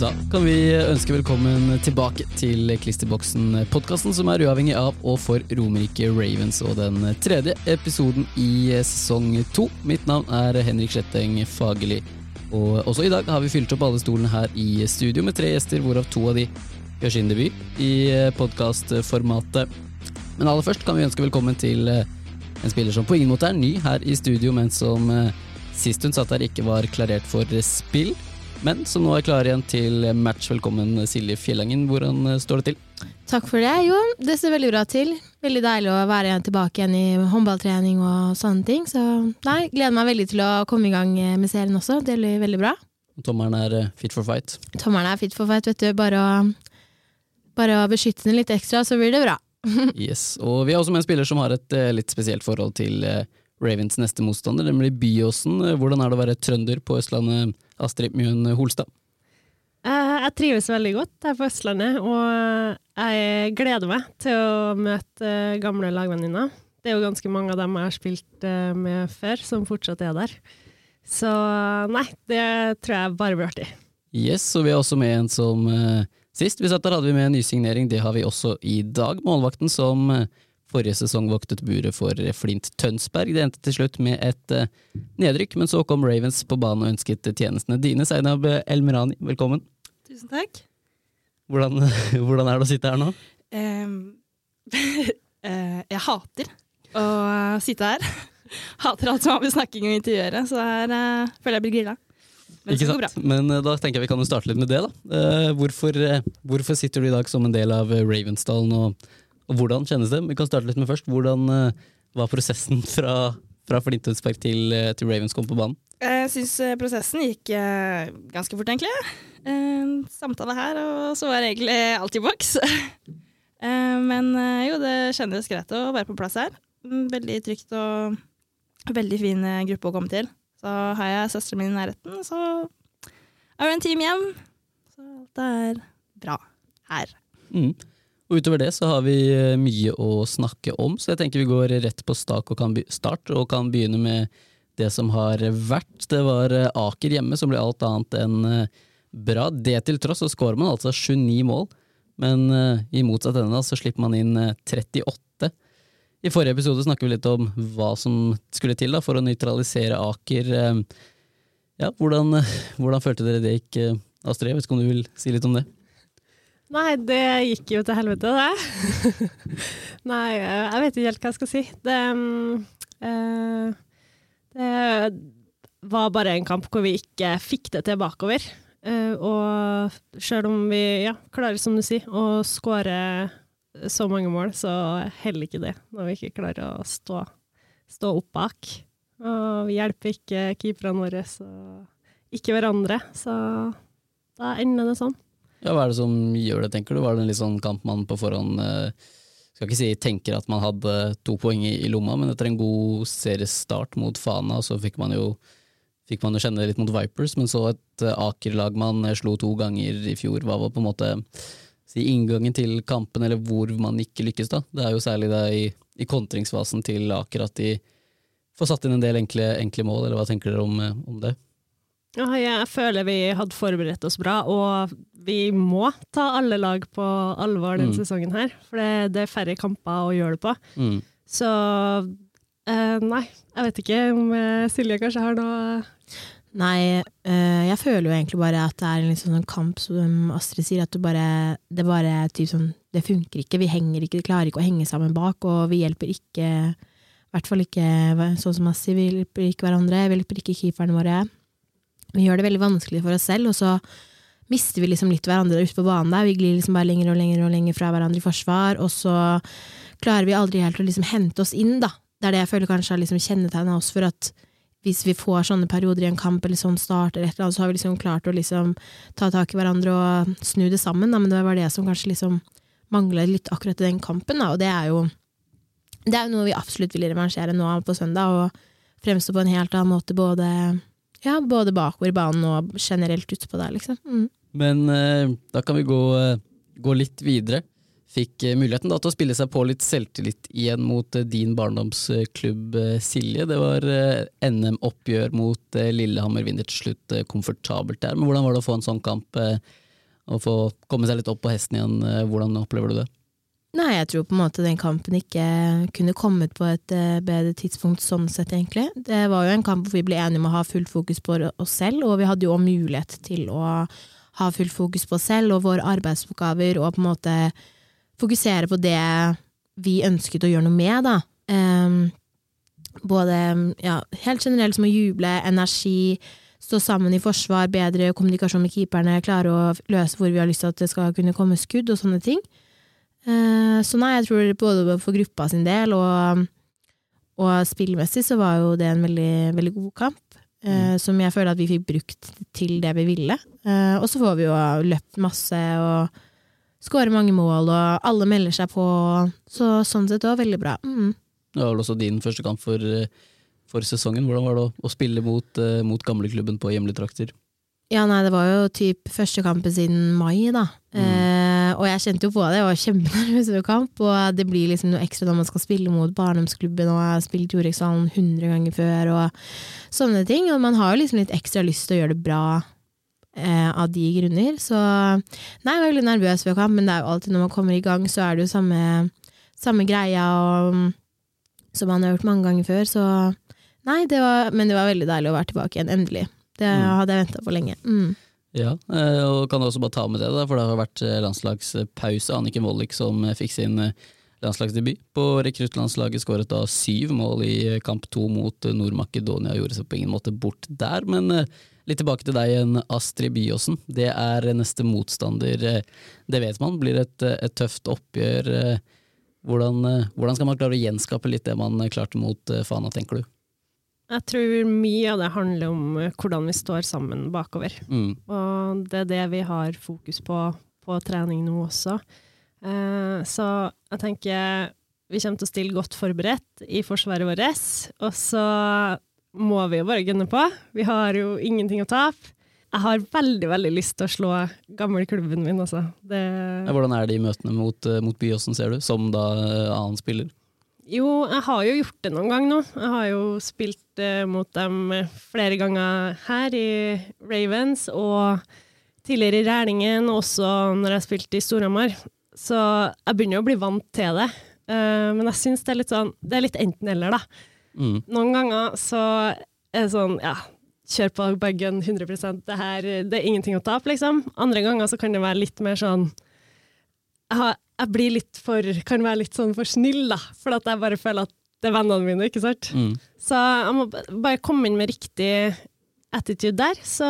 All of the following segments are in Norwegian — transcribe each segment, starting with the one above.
Da kan vi ønske velkommen tilbake til Klisterboksen, podkasten som er uavhengig av og for Romerike Ravens og den tredje episoden i sesong to. Mitt navn er Henrik Sletteng Fagerli, og også i dag har vi fylt opp alle stolene her i studio med tre gjester, hvorav to av de gjør sin debut i podkastformatet. Men aller først kan vi ønske velkommen til en spiller som på ingen måte er ny her i studio, men som sist hun satt her ikke var klarert for spill men som nå er klar igjen til match. Velkommen Silje Fjellangen, hvordan eh, står det til? Takk for det. Jo, det ser veldig bra til. Veldig deilig å være igjen tilbake igjen i håndballtrening og sånne ting. Så nei, gleder meg veldig til å komme i gang med serien også. Det blir veldig bra. Tommelen er eh, fit for fight? Tommelen er fit for fight, vet du. Bare å, bare å beskytte den litt ekstra, så blir det bra. yes, Og vi har også med en spiller som har et litt spesielt forhold til uh, Ravens neste motstander, nemlig Byåsen. Hvordan er det å være trønder på Østlandet, Astrid Mjøen Holstad? Eh, jeg trives veldig godt her på Østlandet, og jeg gleder meg til å møte gamle lagvenninner. Det er jo ganske mange av dem jeg har spilt eh, med før, som fortsatt er der. Så nei, det tror jeg bare blir artig. Yes, og vi har også med en som sist vi satt der, hadde vi med en ny signering. Det har vi også i dag. Målvakten som Forrige sesong voktet buret for Flint Tønsberg. Det endte til slutt med et uh, nedrykk, men så kom Ravens på banen og ønsket tjenestene dine. Seinab Elmerani, velkommen. Tusen takk. Hvordan, hvordan, er det å sitte her nå? Um, jeg hater å sitte her. Hater alt som har med snakking og intervjuere, så her uh, føler jeg blir grilla. Men Ikke sant? Men da tenker jeg vi kan jo starte litt med det, da. Hvorfor, hvorfor, sitter du i dag som en del av Ravensdalen og og hvordan kjennes det? Vi kan starte litt med først. Hvordan uh, var prosessen fra, fra Flinthønsberg til, uh, til Ravens kom på banen? Jeg syns eh, prosessen gikk ganske fort, egentlig. Samtale her, og så var egentlig alt i boks. men jo, det kjennes greit å være på plass her. Mm, veldig trygt og veldig fin gruppe å komme til. Så har jeg søsteren min i nærheten, så er vi en team hjem. Så alt er bra her. Mm. Og utover det så har vi eh, mye å snakke om, så jeg tenker vi går rett på start og kan, start, og kan begynne med det som har vært. Det var eh, Aker hjemme som ble alt annet enn eh, bra. Det til tross så skårer man altså 29 mål, men i motsatt ende så slipper man inn 38. I forrige episode snakket vi litt om hva som skulle til da, for å nøytralisere Aker. Ja, hvordan, hvordan følte dere det gikk, Astrid? Jeg vet ikke om du vil si litt om det? Nei, det gikk jo til helvete, det. Nei, jeg vet ikke helt hva jeg skal si. Det, uh, det var bare en kamp hvor vi ikke fikk det til bakover. Uh, og sjøl om vi ja, klarer, som du sier, å skåre så mange mål, så heller ikke det når vi ikke klarer å stå, stå opp bak. Og vi hjelper ikke keeperne våre, og ikke hverandre. Så da ender det sånn. Ja, Hva er det som gjør det, tenker du? Var det en litt sånn kamp man på forhånd eh, skal ikke si tenker at man hadde to poeng i, lomma, men etter en god seriestart mot Fana, så fikk man jo fikk man jo kjenne litt mot Vipers, men så et uh, Aker-lag man eh, slo to ganger i fjor. Hva var på en måte si, inngangen til kampen, eller hvor man ikke lykkes, da? Det er jo særlig det i, i kontringsfasen til Aker at de får satt inn en del enkle, enkle mål, eller hva tenker dere om, om det? Ja, jeg føler vi hadde forberedt oss bra, og vi må ta alle lag på alvor denne mm. sesongen her. For det, det, er færre kamper å gjøre det på. Mm. Så eh, nei, jeg vet ikke om eh, Silje kanskje har noe Nei, øh, jeg føler jo egentlig bare at det er en sånn kamp som Astrid sier, at det bare, det bare typ sånn Det funker ikke, vi henger ikke, vi klarer ikke å henge sammen bak, og vi hjelper ikke I hvert fall ikke sånn som Astrid, vi hjelper ikke hverandre, vi hjelper ikke keeperne våre. Vi gjør det veldig vanskelig for oss selv, og så mister vi liksom litt hverandre ute på banen der. Vi glir liksom bare lenger og lenger og lenger fra hverandre i forsvar, og så klarer vi aldri helt å liksom hente oss inn, da. Det er det jeg føler kanskje har liksom kjennetegna oss for at hvis vi får sånne perioder i en kamp eller sånn start, eller et eller annet, så har vi liksom klart å liksom ta tak i hverandre og snu det sammen, da. men det var det som kanskje liksom mangla litt akkurat i den kampen, da. og det er jo det er jo noe vi absolutt vil revansjere nå på søndag, og fremstå på en helt annen måte både ja, både bakover i banen og generelt utpå der, liksom. Mm. Men eh, da kan vi gå, eh, gå litt videre. Fikk eh, muligheten da til å spille seg på litt selvtillit igjen mot din barndomsklubb Silje. Det var NM-oppgjør mot Lillehammer, vinner til slutt komfortabelt der. Men hvordan var det å få en sånn kamp og få komme seg litt opp på hesten igjen, hvordan opplever du det? Nei, jeg tror på en måte den kampen ikke kunne kommet på et eh, bedre tidspunkt sånn sett, egentlig. Det var jo en kamp hvor vi ble enige om å ha fullt fokus på oss selv, og vi hadde jo også mulighet til å ha fullt fokus på oss selv og våre arbeidsoppgaver, og på en måte fokusere på det vi ønsket å gjøre noe med, da. Um, både ja, helt generelt som å juble, energi, stå sammen i forsvar, bedre kommunikasjon med keeperne, klare å løse hvor vi har lyst til at det skal kunne komme skudd, og sånne ting. Eh, så nei, jeg tror både for gruppa sin del og, og spillmessig så var jo det en veldig, veldig god kamp. Eh, mm. Som jeg føler at vi fikk brukt til det vi ville. Eh, og så får vi jo løpt masse og skåre mange mål, og alle melder seg på. Så sånn sett òg veldig bra. Mm. Det var vel også din første kamp for, for sesongen. Hvordan var det å, å spille mot, mot gamleklubben på hjemlige trakter? Ja, nei, det var jo typ første kampen siden mai, da. Mm. Eh, og jeg kjente jo på det, jeg var kjempenervøs ved kamp. Og det blir liksom noe ekstra når man skal spille mot barndomsklubben, og jeg har spilt Jorekshallen 100 ganger før, og sånne ting. Og man har jo liksom litt ekstra lyst til å gjøre det bra eh, av de grunner. Så nei, jeg var veldig nervøs ved kamp, men det er jo alltid når man kommer i gang, så er det jo samme, samme greia og, som man har gjort mange ganger før. Så nei, det var, men det var veldig deilig å være tilbake igjen, endelig. Det mm. hadde jeg venta på lenge. Mm. Ja, eh, og kan også bare ta med det, da, for det har vært eh, landslagspause. Anniken Wollick som eh, fikk sin landslagsdebut. På rekruttlandslaget skåret da syv mål i kamp to mot Nord-Makedonia. Gjorde seg på ingen måte bort der, men litt tilbake til deg igjen, Astrid Byåsen. Det er neste motstander. Det vet man blir et, et tøft oppgjør. Hvordan, hvordan, skal man klare å gjenskape litt det man klarte mot Fana, tenker du? Jeg tror mye av det handler om eh, hvordan vi står sammen bakover. Mm. Og det er det vi har fokus på på trening nå også. Eh, så jeg tenker vi kommer til å stille godt forberedt i forsvaret vårt. Og så må vi jo bare gunne på. Vi har jo ingenting å tape. Jeg har veldig veldig lyst til å slå gammelklubben min, altså. Det... Hvordan er det i møtene mot, eh, mot Byåsen, ser du, som da eh, annen spiller? Jo, jeg har jo gjort det noen gang nå. Jeg har jo spilt eh, mot dem flere ganger her i Ravens, og tidligere i Rælingen, og også når jeg spilte i Storhamar. Så jeg begynner jo å bli vant til det. Uh, men jeg syns det er litt sånn Det er litt enten-eller, da. Mm. Noen ganger så er det sånn, ja Kjør på bagen 100% det her, det er ingenting å tape, liksom. Andre ganger så kan det være litt mer sånn jeg har jeg blir litt for, kan være litt sånn for snill, da. For at jeg bare føler at det er vennene mine, ikke sant. Mm. Så jeg må bare komme inn med riktig attitude der, så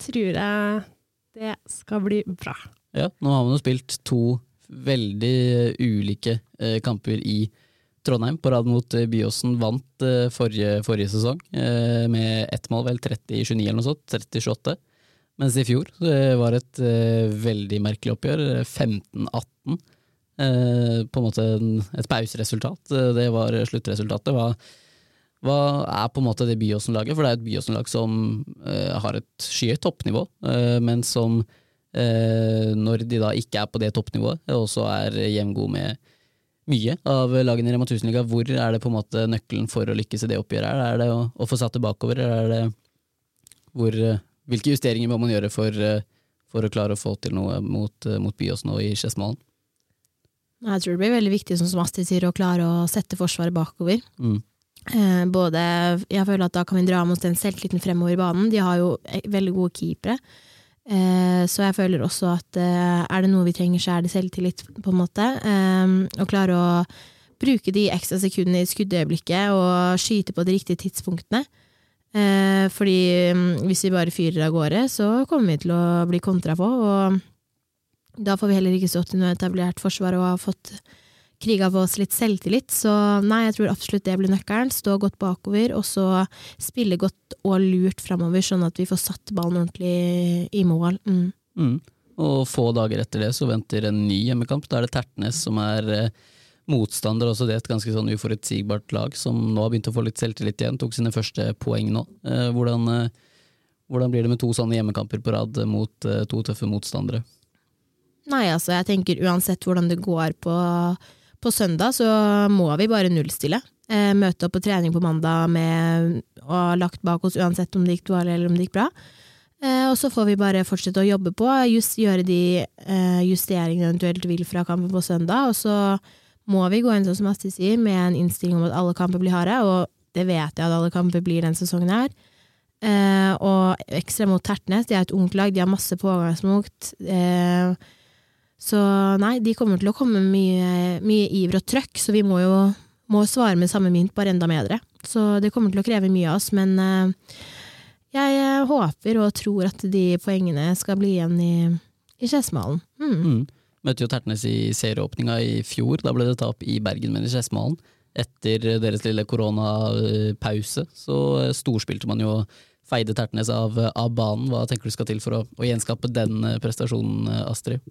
tror jeg det skal bli bra. Ja, nå har man jo spilt to veldig ulike eh, kamper i Trondheim på rad mot eh, Byåsen. Vant eh, forrige, forrige, sesong eh, med ett mål, vel 30-29 eller noe sånt. 30-28. Mens i fjor det var et eh, veldig merkelig oppgjør. 15-18. Eh, på en måte et pauseresultat. Eh, det var sluttresultatet. Hva, hva, er på en måte det Byåsen-laget? For det er et Byåsen-lag som eh, har et skyhøyt toppnivå, eh, men som eh, når de da ikke er på det toppnivået, også er jevngode med mye av lagene i Rema 1000-liga. Hvor er det på en måte nøkkelen for å lykkes i det oppgjøret? Er det å, å få satt det bakover, eller er det hvor, hvilke justeringer må man gjøre for, for å klare å få til noe mot, mot Byåsen og i Skedsmalen? Jeg tror det blir veldig viktig, sånn som Astrid sier, å klare å sette Forsvaret bakover. Mm. Eh, både, jeg føler at Da kan vi dra med oss den selvtilliten fremover i banen. De har jo e, veldig gode keepere. Eh, så jeg føler også at eh, er det noe vi trenger, så er det selvtillit, på en måte. Å klare å bruke de ekstra sekundene i skuddøyeblikket og skyte på de riktige tidspunktene. Fordi mm, hvis vi bare fyrer av gårde, så kommer vi til å bli kontra på. og da får vi heller ikke stått i noe etablert forsvar og har fått kriga på oss litt selvtillit. Så nei, jeg tror absolutt det blir nøkkelen. Stå godt bakover, og så spille godt og lurt framover, sånn at vi får satt ballen ordentlig i mål. Mm. Mm. Og få dager etter det så venter en ny hjemmekamp. Da er det Tertnes som er eh, motstander. Også det er et ganske sånn uforutsigbart lag som nå har begynt å få litt selvtillit igjen. Tok sine første poeng nå. Eh, hvordan, eh, hvordan blir det med to sånne hjemmekamper på rad mot to tøffe motstandere? Nei, altså jeg tenker uansett hvordan det går på, på søndag, så må vi bare nullstille. Eh, møte opp på trening på mandag med ha lagt bak oss uansett om det gikk dårlig eller om det gikk bra. Eh, og så får vi bare fortsette å jobbe på, just, gjøre de eh, justeringene eventuelt vil fra kampen på søndag. Og så må vi gå inn sånn som Astrid sier, med en innstilling om at alle kamper blir harde. Og det vet jeg at alle kamper blir den sesongen her. Eh, og ekstra mot Tertnes, de er et ungt lag, de har masse pågangsmot. Eh, så nei, de kommer til å komme med mye, mye iver og trøkk, så vi må jo må svare med samme mynt, bare enda bedre. Så det kommer til å kreve mye av oss, men eh, jeg eh, håper og tror at de poengene skal bli igjen i, i Skedsmalen. Mm. Mm. Møtte jo Tertnes i serieåpninga i fjor. Da ble det tap i Bergen, men i Skedsmalen. Etter deres lille koronapause så eh, storspilte man jo feide Tertnes av, av banen. Hva tenker du skal til for å, å gjenskape den prestasjonen, Astrid?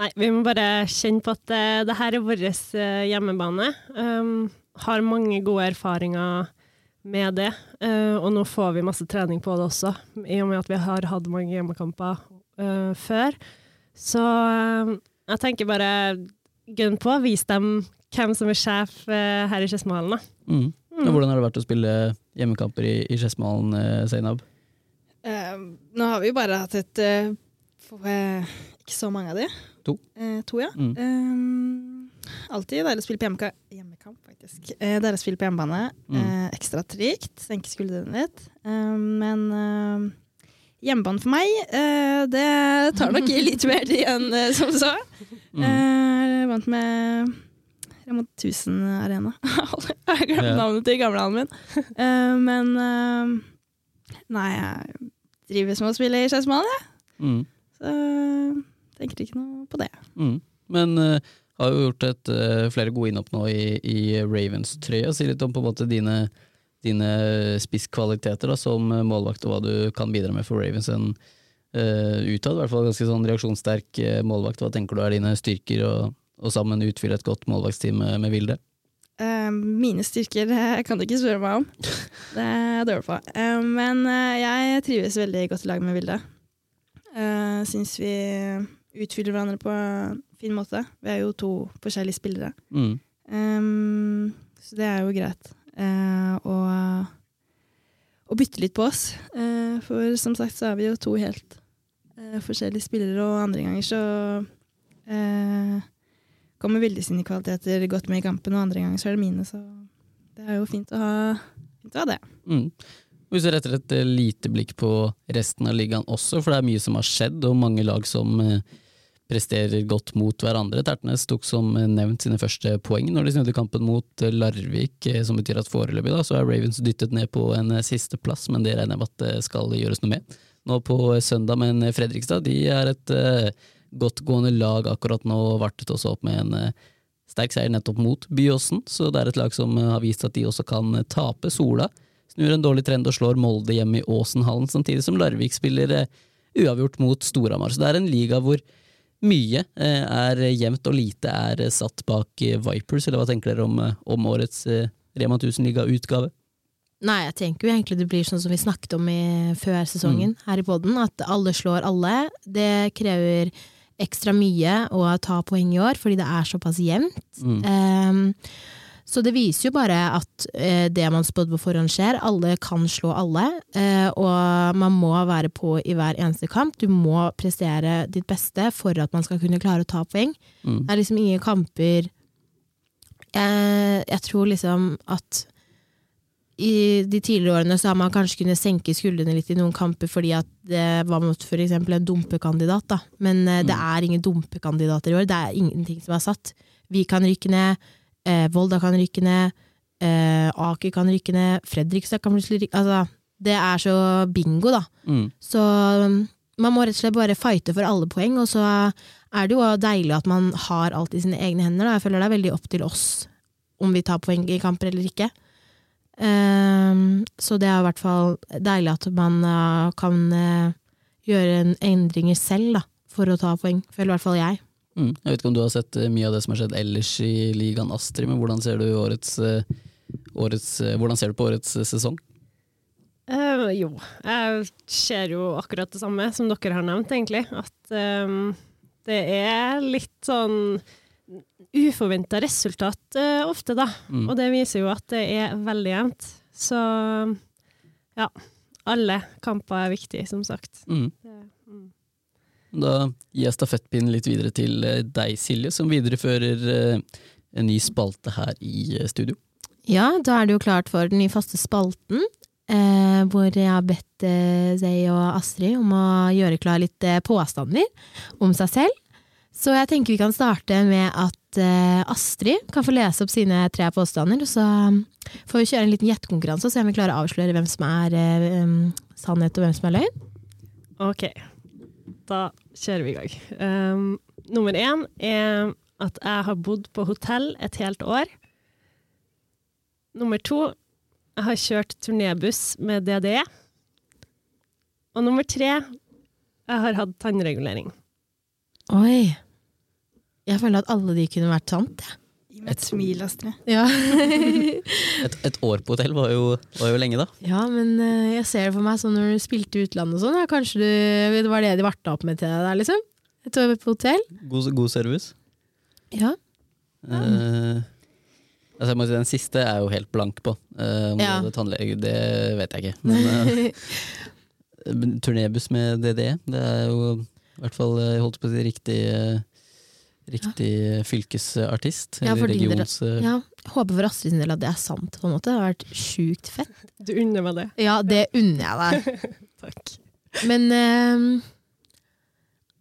Nei, vi må bare kjenne på at uh, det her er vår uh, hjemmebane. Um, har mange gode erfaringer med det, uh, og nå får vi masse trening på det også, i og med at vi har hatt mange hjemmekamper før. Så jeg tenker bare Gunn på, vis dem hvem som er sjef her i Skedsmalen. Mm. Mm. Hvordan har det vært å spille hjemmekamper i, i Skedsmalen, Zainab? nå har vi jo bare hatt et ikke så mange av de. To. Eh, to, ja. Mm. Um, alltid deilig å spille på hjemmekamp, hjemmekamp faktisk. Eh, deilig å spille på hjemmebane. Mm. Eh, ekstra trygt. Senke skuldrene litt. Um, men uh, hjemmebane for meg, det tar nok litt mer tid enn som så. Mm. vant med Rema 1000 Arena. jeg har glemt navnet til gamlehallen min. men Nei, jeg driver med å spille i Skedsmalen, jeg. Mm. Så tenker ikke noe på det. Mm. Men uh, har jo gjort et, uh, flere gode innhopp nå i, i Ravens-trøya. Si litt om på en måte dine, dine spisskvaliteter da, som målvakt, og hva du kan bidra med for Ravens. En uh, utad, i hvert fall ganske sånn reaksjonssterk målvakt. Hva tenker du er dine styrker, og, og sammen utfylle et godt målvaktsteam med, med Vilde? mine styrker kan du ikke spørre meg om. Det er jeg dårlig på. men jeg trives veldig godt i lag med Vilde. Uh, Syns vi utfyller hverandre på en fin måte. Vi er jo to forskjellige spillere. Mm. Um, så det er jo greit. Uh, og, og bytte litt på oss. Uh, for som sagt så er vi jo to helt uh, forskjellige spillere, og andre ganger så kommer Vilde sine kvaliteter godt med i kampen, og andre ganger så er det mine, så det er jo fint å ha, fint å ha det. Mm. Hvis vi retter et lite blikk på resten av ligaen også, for det er mye som har skjedd, og mange lag som presterer godt mot hverandre. Tertnes tok som nevnt sine første poeng når de snudde kampen mot Larvik, eh, som betyr at foreløpig da, så er Ravens dyttet ned på en eh, sisteplass, men det regner jeg med at det skal gjøres noe med. Nå på søndag, men Fredrikstad de er et godtgående lag akkurat nå, og vartet også opp med en sterk seier nettopp mot Byåsen, så det er et lag som har vist at de også kan tape. Sola snur en dårlig trend og slår Molde hjemme i Åsenhallen, samtidig som Larvik spiller uavgjort mot Storhamar. Så det er en liga hvor mye eh, er jevnt og lite er satt bak eh, Vipers, eller hva tenker dere om, eh, om årets Rema 1000-liga-utgave? Nei, jeg tenker jo egentlig det blir sånn som vi snakket om i, før sesongen mm. her i poden, at alle slår alle. Det krever ekstra mye å ta poeng i år, fordi det er såpass jevnt. Mm. Um, så det viser jo bare at eh, det man spådde på forhånd skjer. Alle kan slå alle, eh, og man må være på i hver eneste kamp. Du må prestere ditt beste for at man skal kunne klare å ta poeng. Mm. Det er liksom ingen kamper eh, Jeg tror liksom at i de tidligere årene så har man kanskje kunnet senke skuldrene litt i noen kamper fordi at det var mot f.eks. en dumpekandidat, da. Men eh, mm. det er ingen dumpekandidater i år. Det er ingenting som er satt. Vi kan rykke ned. Eh, Volda kan rykke ned. Eh, Aker kan rykke ned. Fredrikstad kan plutselig rykke Altså, det er så bingo, da. Mm. Så um, man må rett og slett bare fighte for alle poeng, og så er det jo deilig at man har alt i sine egne hender. Da. Jeg føler det er veldig opp til oss om vi tar poeng i kamper eller ikke. Um, så det er i hvert fall deilig at man uh, kan uh, gjøre endringer selv da, for å ta poeng. Føler i hvert fall jeg. Mm. Jeg vet ikke om du har sett eh, mye av det som har skjedd ellers i ligaen Astrid, men hvordan ser du, årets, eh, årets, eh, hvordan ser du på årets sesong? Uh, jo, jeg ser jo akkurat det samme som dere har nevnt, egentlig. At um, det er litt sånn uforventa resultat uh, ofte, da. Mm. Og det viser jo at det er veldig jevnt. Så ja. alle kamper er viktige, som sagt. Mm. Det, mm. Da gir jeg stafettpinnen litt videre til eh, deg, Silje, som viderefører eh, en ny spalte her i eh, studio. Ja, da er det jo klart for den nye faste spalten, eh, hvor jeg har bedt eh, Zay og Astrid om å gjøre klar litt eh, påstander om seg selv. Så jeg tenker vi kan starte med at eh, Astrid kan få lese opp sine tre påstander, og så um, får vi kjøre en liten gjettekonkurranse og se om vi klarer å avsløre hvem som er eh, um, sannhet og hvem som er løgn. Ok, da kjører vi i gang. Um, nummer én er at jeg har bodd på hotell et helt år. Nummer to, jeg har kjørt turnébuss med DDE. Og nummer tre, jeg har hatt tannregulering. Oi. Jeg føler at alle de kunne vært sant. jeg. Meg et smil, Astrid. Ja. Et, et år på hotell var jo, var jo lenge, da. ja, men eh, jeg ser det for meg sånn når du spilte i utlandet og sånn. Ja, kanskje du, det var det de varta opp med til deg der, liksom? Et år på hotell? God, god service. Ja. Uh, altså jeg må si Den siste er jeg jo helt blank på. Uh, om Ja. du hadde tannlege, det vet jeg ikke. Men uh, turnébuss med DDE, det er jo i hvert fall jeg holdt på å si riktig, eh, riktig fylkesartist. Ja, eller for din del- regions... eh, ja. Håper for Astrid sin del at det er sant. på en måte. Det har vært sjukt fett. Du unner meg det. Ja, det unner jeg deg. Takk. Men eh,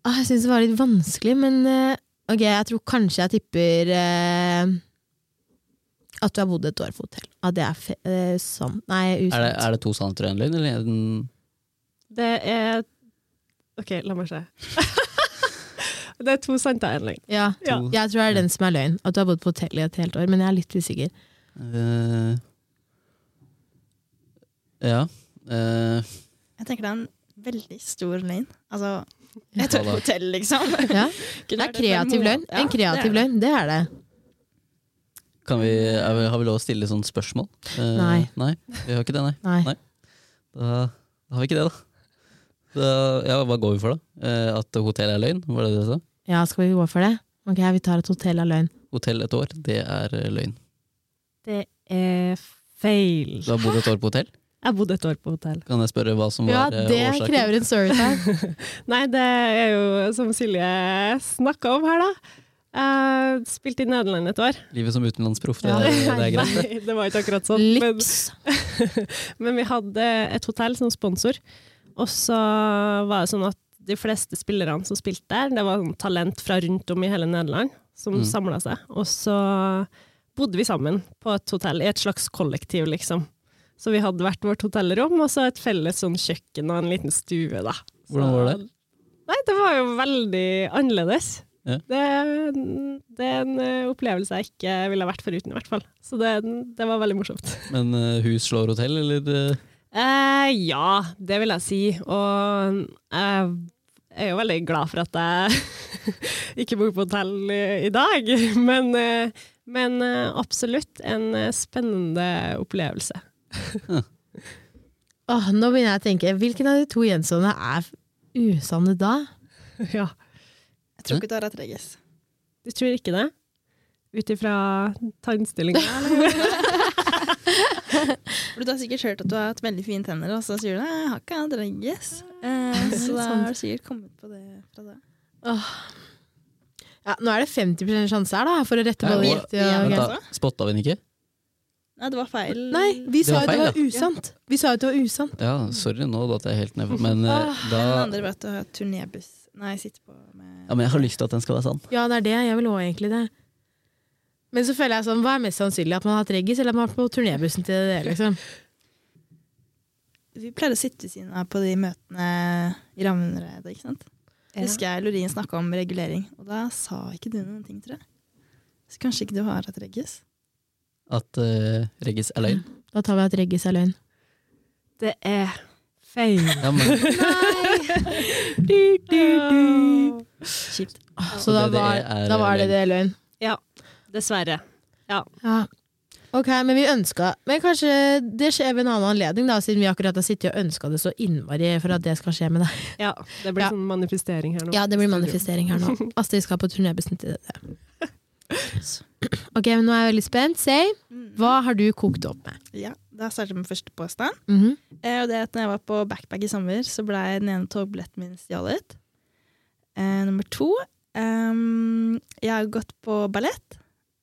ah, Jeg syns det var litt vanskelig, men uh, ok, jeg tror kanskje jeg tipper uh, at du har bodd et år på hotell. At det er fe sant. Nei, usant. Er det, er det to sannheter og én løgn, eller er den Det er OK, la meg se. det er to sannheter og én løgn. Ja. Ja. Jeg tror det er den som er løgn. At du har bodd på hotell i et helt år. Men jeg er litt usikker. Uh, Ja. Uh. Jeg tenker det er en veldig stor løgn. Altså, Ja. hotell, liksom. Ja. Det er kreativ løgn. En kreativ løgn, det er det. kan vi, er vi, har vi lov å stille sånne spørsmål? Uh, Nei. Nei, vi har ikke det, nei. Nei. Nei. Da, da har vi ikke det, da. da. Ja, hva går vi for, da? Eh, at hotell er løgn? Var det det du sa? Ja, skal vi gå for det? Ok, vi tar et hotell av løgn. Hotell et år, det er eh, løgn. Det er feil. Du har bodd et år på hotell? Jeg bodde et år på hotell. Kan jeg spørre hva som Ja, var Ja, det krever en service her. Nei, det er jo som Silje snakka om her, da. Jeg spilte i Nederland et år. Livet som utenlandsproff, det, Ja. det er greit. Nei, det var ikke akkurat sånn. Men, men vi hadde et hotell som sponsor, og så var det sånn at de fleste spillerne som spilte der, det var sånn talent fra rundt om i hele Nederland som Mm. samla seg. Og så bodde vi sammen på et hotell, i et slags kollektiv, liksom. Så vi hadde hvert vårt hotellrom, og så et felles sånn kjøkken og en liten stue, da. Hvordan var det? Nei, det var jo veldig annerledes. Ja. Det, det er en eh, opplevelse jeg ikke ville vært foruten, i hvert fall. Så det, det var veldig morsomt. Men eh, hus slår hotell, eller? eh? Eh, ja, det vil jeg si. Og jeg er jo veldig glad for at jeg ikke bor på hotell i, dag. Men, eh, men eh, absolutt en eh, spennende opplevelse. Åh, nå begynner jeg å tenke, hvilken av de to gjensående er usanne da? ja. Jeg tror ikke du har rett, Regis. Du tror ikke det? Ut ifra tannstillinga? For Du har sikkert hørt at du har hatt veldig fine tenner, og så sier du nei, jeg har ikke hatt Regis. Eh, så da har du sikkert kommet på det fra det. Ja, nå er det 50 sjanse her, da, for å rette på det da, Spotta vi den ikke? Nei, det var feil. Nei, vi sa jo det var usant. Vi sa jo at det var usant. Ja, sorry, nå datt jeg helt ned. Men, eh, Ah, da, Den andre var at du har turnébuss. Nei, sitter på med ja, men jeg har lyst til at den skal være sann. Ja, det er det. Jeg vil også egentlig det. Men så føler jeg sånn, hva er mest sannsynlig? At man har hatt reggis, eller at man har vært på turnébussen til det, liksom? Vi pleide å sitte ved siden av på de møtene i Ravneredet, ikke sant? Husker jeg Lorin snakka om regulering, og da sa ikke du noen ting, tror jeg. Så kanskje ikke du har hatt reggis? At uh, Reggis er løgn. Da tar vi at reggis er løgn. Det er feil. Ja, men, Kjipt. Så da det- det var, da var det løgn. det løgn. Dessverre. Ja. Ok, men vi ønska Men kanskje det skjer ved en annen anledning, da, siden vi akkurat har sittet og ønska det så innmari for at det skal skje med deg. Ja, det blir Ja. sånn manifestering her nå. Ja, det blir manifestering her nå. Astrid skal på turnébussen til det. Ok, men nå er jeg veldig spent. Say, Mm. hva har du kokt opp med? Ja, da startet jeg med første påstand. Mhm. Eh, og det at når jeg var på backpack i sommer, så ble den ene togbilletten min stjålet. Eh, nummer to ehm, Jeg har gått på ballett.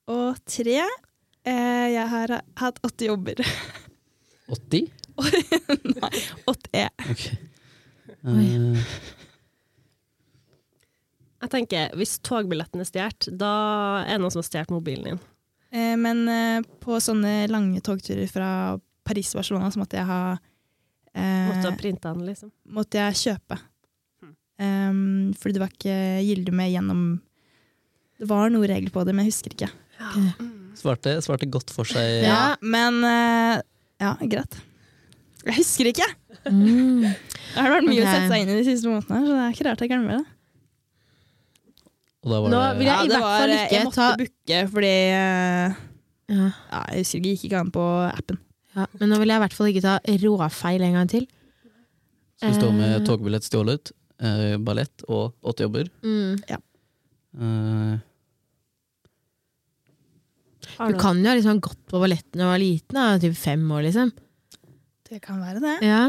Og tre eh, Jeg har hatt åtte jobber. 80? Nei, 8E. Ok. Uh... Jeg tenker, Hvis togbilletten er stjålet, da er det noen som har stjålet mobilen din. Eh, men eh, på sånne lange togturer fra Paris til Barcelona så måtte jeg ha eh, Måtte ha printa den, liksom. måtte jeg kjøpe. Hmm. Um, fordi det var ikke gyldig med gjennom Det var noen regler på det, men jeg husker ikke. Svarte, svarte godt for seg. Ja, men eh, Ja, greit. Jeg husker ikke! Mm. Det har vært mye å sette seg inn i de siste månedene, så det er ikke rart jeg glemmer det. Og da var Nå vil jeg i hvert fall ikke ikke Jeg måtte ta- booke fordi uh, Ja. ja, Jeg husker ikke, gikk ikke an på appen. Ja, men nå vil jeg i hvert fall ikke ta råfeil en gang til. Skal vi stå med Eh. togbillett stjålet, uh, ballett og åtte jobber. Mm. Ja. Har Du kan jo ha liksom gått på balletten da du var liten, da, typ fem år, liksom. Det kan være det. Ja.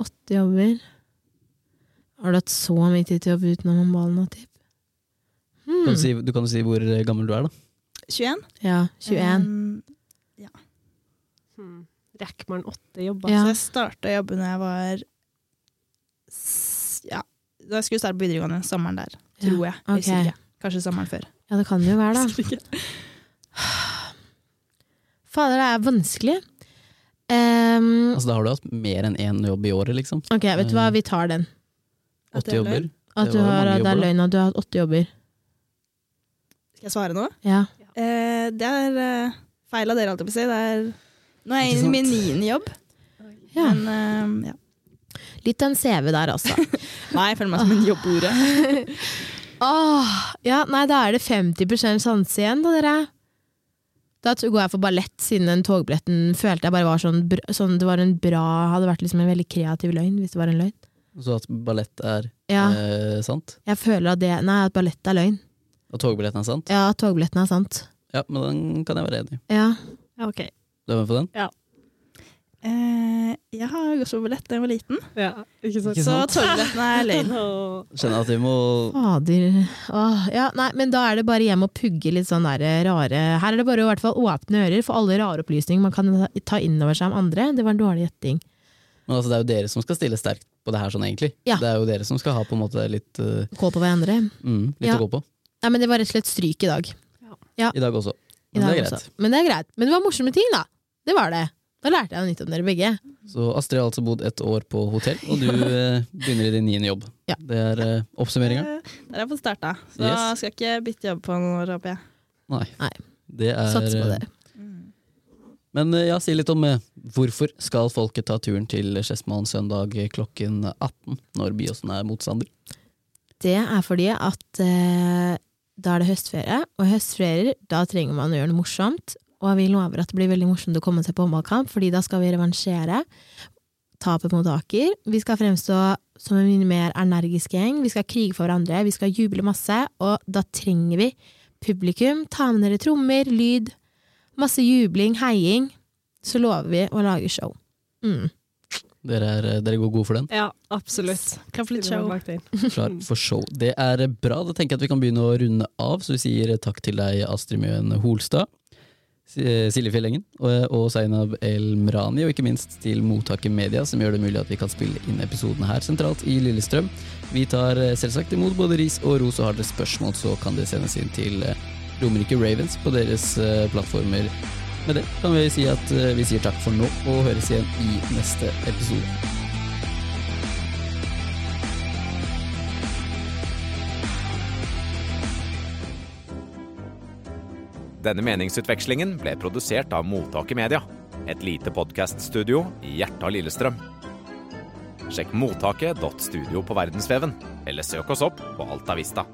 Åtte jobber. Har du hatt så mye tid til å jobbe utenom ballen og typ? Hmm. kan du, si, du kan jo si hvor gammel du er, da. 21. Ja, 21. Um, Hmm. Rekker man åtte jobber? Ja. Så jeg starta å jobbe når jeg var Ja, da skulle jeg starte på videregående sommeren der, tror jeg. jeg okay. Kanskje sommeren før. Ja, det kan det jo være, da. Fader, det er vanskelig. Um, Altså, da har du hatt mer enn én jobb i året, liksom. ok, vet du hva, vi tar den. Åtte er jobber. At du har, det er løgn at du har hatt åtte jobber. Skal jeg svare nå? Ja. Eh, det er eh, feil av dere, alltid på å si. Det er, nå er jeg inne i min niende jobb. ja. Men eh, ja. Litt av en CV der, altså. Nei, jeg føler meg som en jobbordet. Åh, ja, nei, da er det 50% sjanse igjen, da, dere. Da går jeg for ballett, siden den togbilletten følte jeg bare var sånn, sånn Det var en bra Hadde vært liksom en veldig kreativ løgn, hvis det var en løgn. Så at ballett er Ja, eh, sant. jeg føler at det Nei, at ballett er løgn. Og togbilletten er sant. Ja, at togbilletten er sant. Ja, men den kan jeg være enig i. Ja. Ja, ok. Du er med på den? Eh, jeg har gått på ballett da jeg var liten, Ja, ikke sant? Så togbilletten er løgn. Skjønner at vi må Fader. Åh, ja, nei, men da er det bare hjem og pugge litt sånn der rare Her er det bare å i hvert fall åpne ører for alle rare opplysninger man kan ta- inn over seg om andre. Det var en dårlig gjetting. Men altså, det er jo dere som skal stille sterkt på det her, sånn egentlig. Ja. Det er jo dere som skal ha på en måte litt, uh, Kål på hverandre. mm, litt Ja. å gå på. Nei, men det var rett og slett stryk i dag. I dag også. I Men dag det er greit. også. Men det er greit. Men det var morsomme ting, da. Det var det. Da lærte jeg noe nytt om dere begge. Så Astrid har altså bodd et år på hotell, og du eh, begynner i din niende jobb. Ja. Det er uh, oppsummeringa. Eh, Der har jeg fått starta, så Yes. skal ikke bytte jobb på noen år, håper jeg. Nei. Nei. Det er Sats på eh, det. Men eh, ja, si litt om eh, hvorfor skal folket ta turen til Skedsmoen søndag klokken 18, når Byåsen er motstander? Det er fordi at eh, da er det høstferie, og høstferier, da trenger man å gjøre noe morsomt. Og vi lover at det blir veldig morsomt å komme seg på håndballkamp, fordi da skal vi revansjere tapet mot Aker. Vi skal fremstå som en mye mer energisk gjeng, vi skal krige for hverandre, vi skal juble masse, og da trenger vi publikum. Ta med dere trommer, lyd, masse jubling, heiing. Så lover vi å lage show. Mm. Dere, er, eh, dere går god for den? Ja, absolutt. Klar for litt show. Klar for show. Det er bra. Da tenker jeg at vi kan begynne å runde av, så vi sier takk til deg, Astrid Mjøen Holstad. Si- Silje Fjellengen og, Zainab El Mrani, og ikke minst til Mottaket Media, som gjør det mulig at vi kan spille inn episodene her sentralt i Lillestrøm. Vi tar eh, selvsagt imot både ris og ros, og har dere spørsmål, så kan det sendes inn til eh, Romerike Ravens på deres eh, plattformer. Med det kan vi si at vi sier takk for nå, og høres igjen i neste episode. Denne meningsutvekslingen ble produsert av Mottaket Media, et lite podkaststudio i hjertet av Lillestrøm. Sjekk mottaket.studio på verdensveven, eller søk oss opp på Alta Vista.